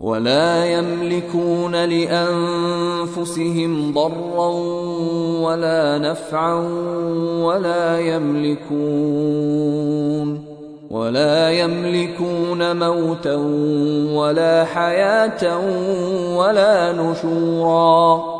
ولا يملكون لأنفسهم ضرا ولا نفعا ولا يملكون ولا يملكون موتا ولا حياة ولا نشورا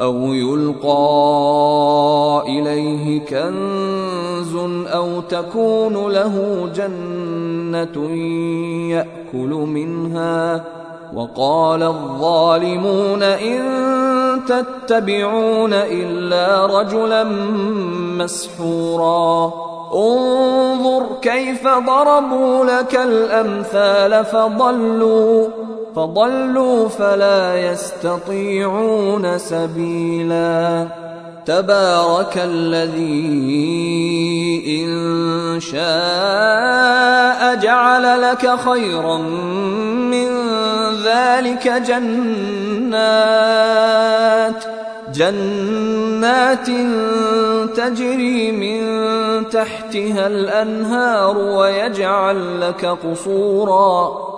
أو يلقى إليه كنز أو تكون له جنة يأكل منها وقال الظالمون إن تتبعون إلا رجلا مسحورا. انظر كيف ضربوا لك الأمثال فضلوا. فضلوا فلا يستطيعون سبيلا. تبارك الذي إن شاء جعل لك خيرا من ذلك جنات جنات تجري من تحتها الأنهار ويجعل لك قصورا.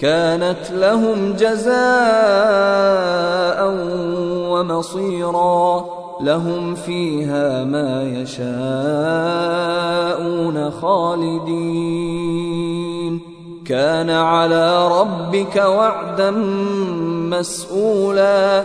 كانت لهم جزاء ومصيرا لهم فيها ما يشاءون خالدين. كان على ربك وعدا مسئولا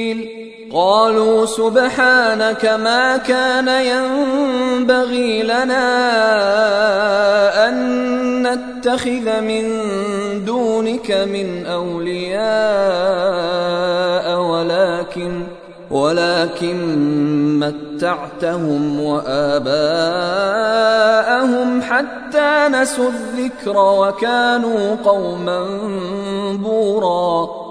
قالوا سبحانك ما كان ينبغي لنا أن نتخذ من دونك من أولياء ولكن ولكن متعتهم وآباءهم حتى نسوا الذكر وكانوا قوما بورا.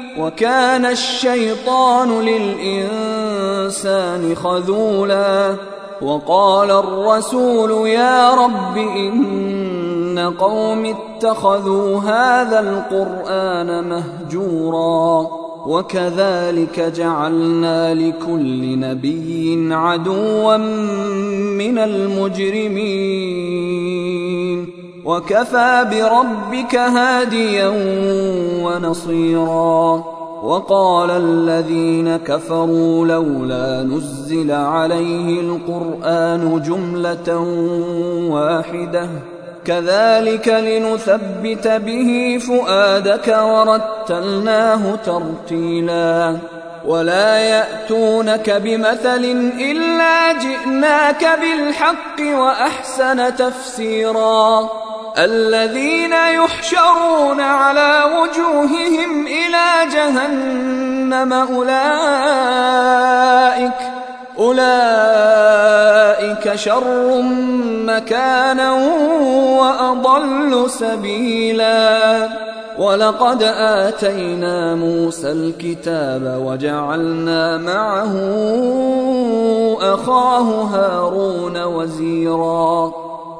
وكان الشيطان للإنسان خذولا وقال الرسول يا رب إن قوم اتخذوا هذا القرآن مهجورا وكذلك جعلنا لكل نبي عدوا من المجرمين وكفى بربك هاديا ونصيرا. وقال الذين كفروا لولا نزل عليه القرآن جملة واحدة. كذلك لنثبت به فؤادك ورتلناه ترتيلا. ولا يأتونك بمثل إلا جئناك بالحق وأحسن تفسيرا. الذين يحشرون على وجوههم إلى جهنم أولئك أولئك شر مكانا وأضل سبيلا. ولقد آتينا موسى الكتاب وجعلنا معه أخاه هارون وزيرا.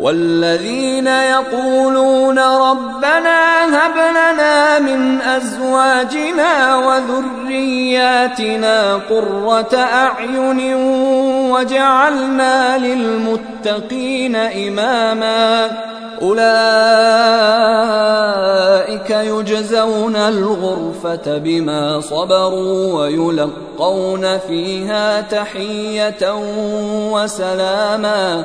والذين يقولون ربنا هب لنا من أزواجنا وذرياتنا قرة أعين وجعلنا للمتقين إماما أولئك يجزون الغرفة بما صبروا ويلقون فيها تحية وسلاما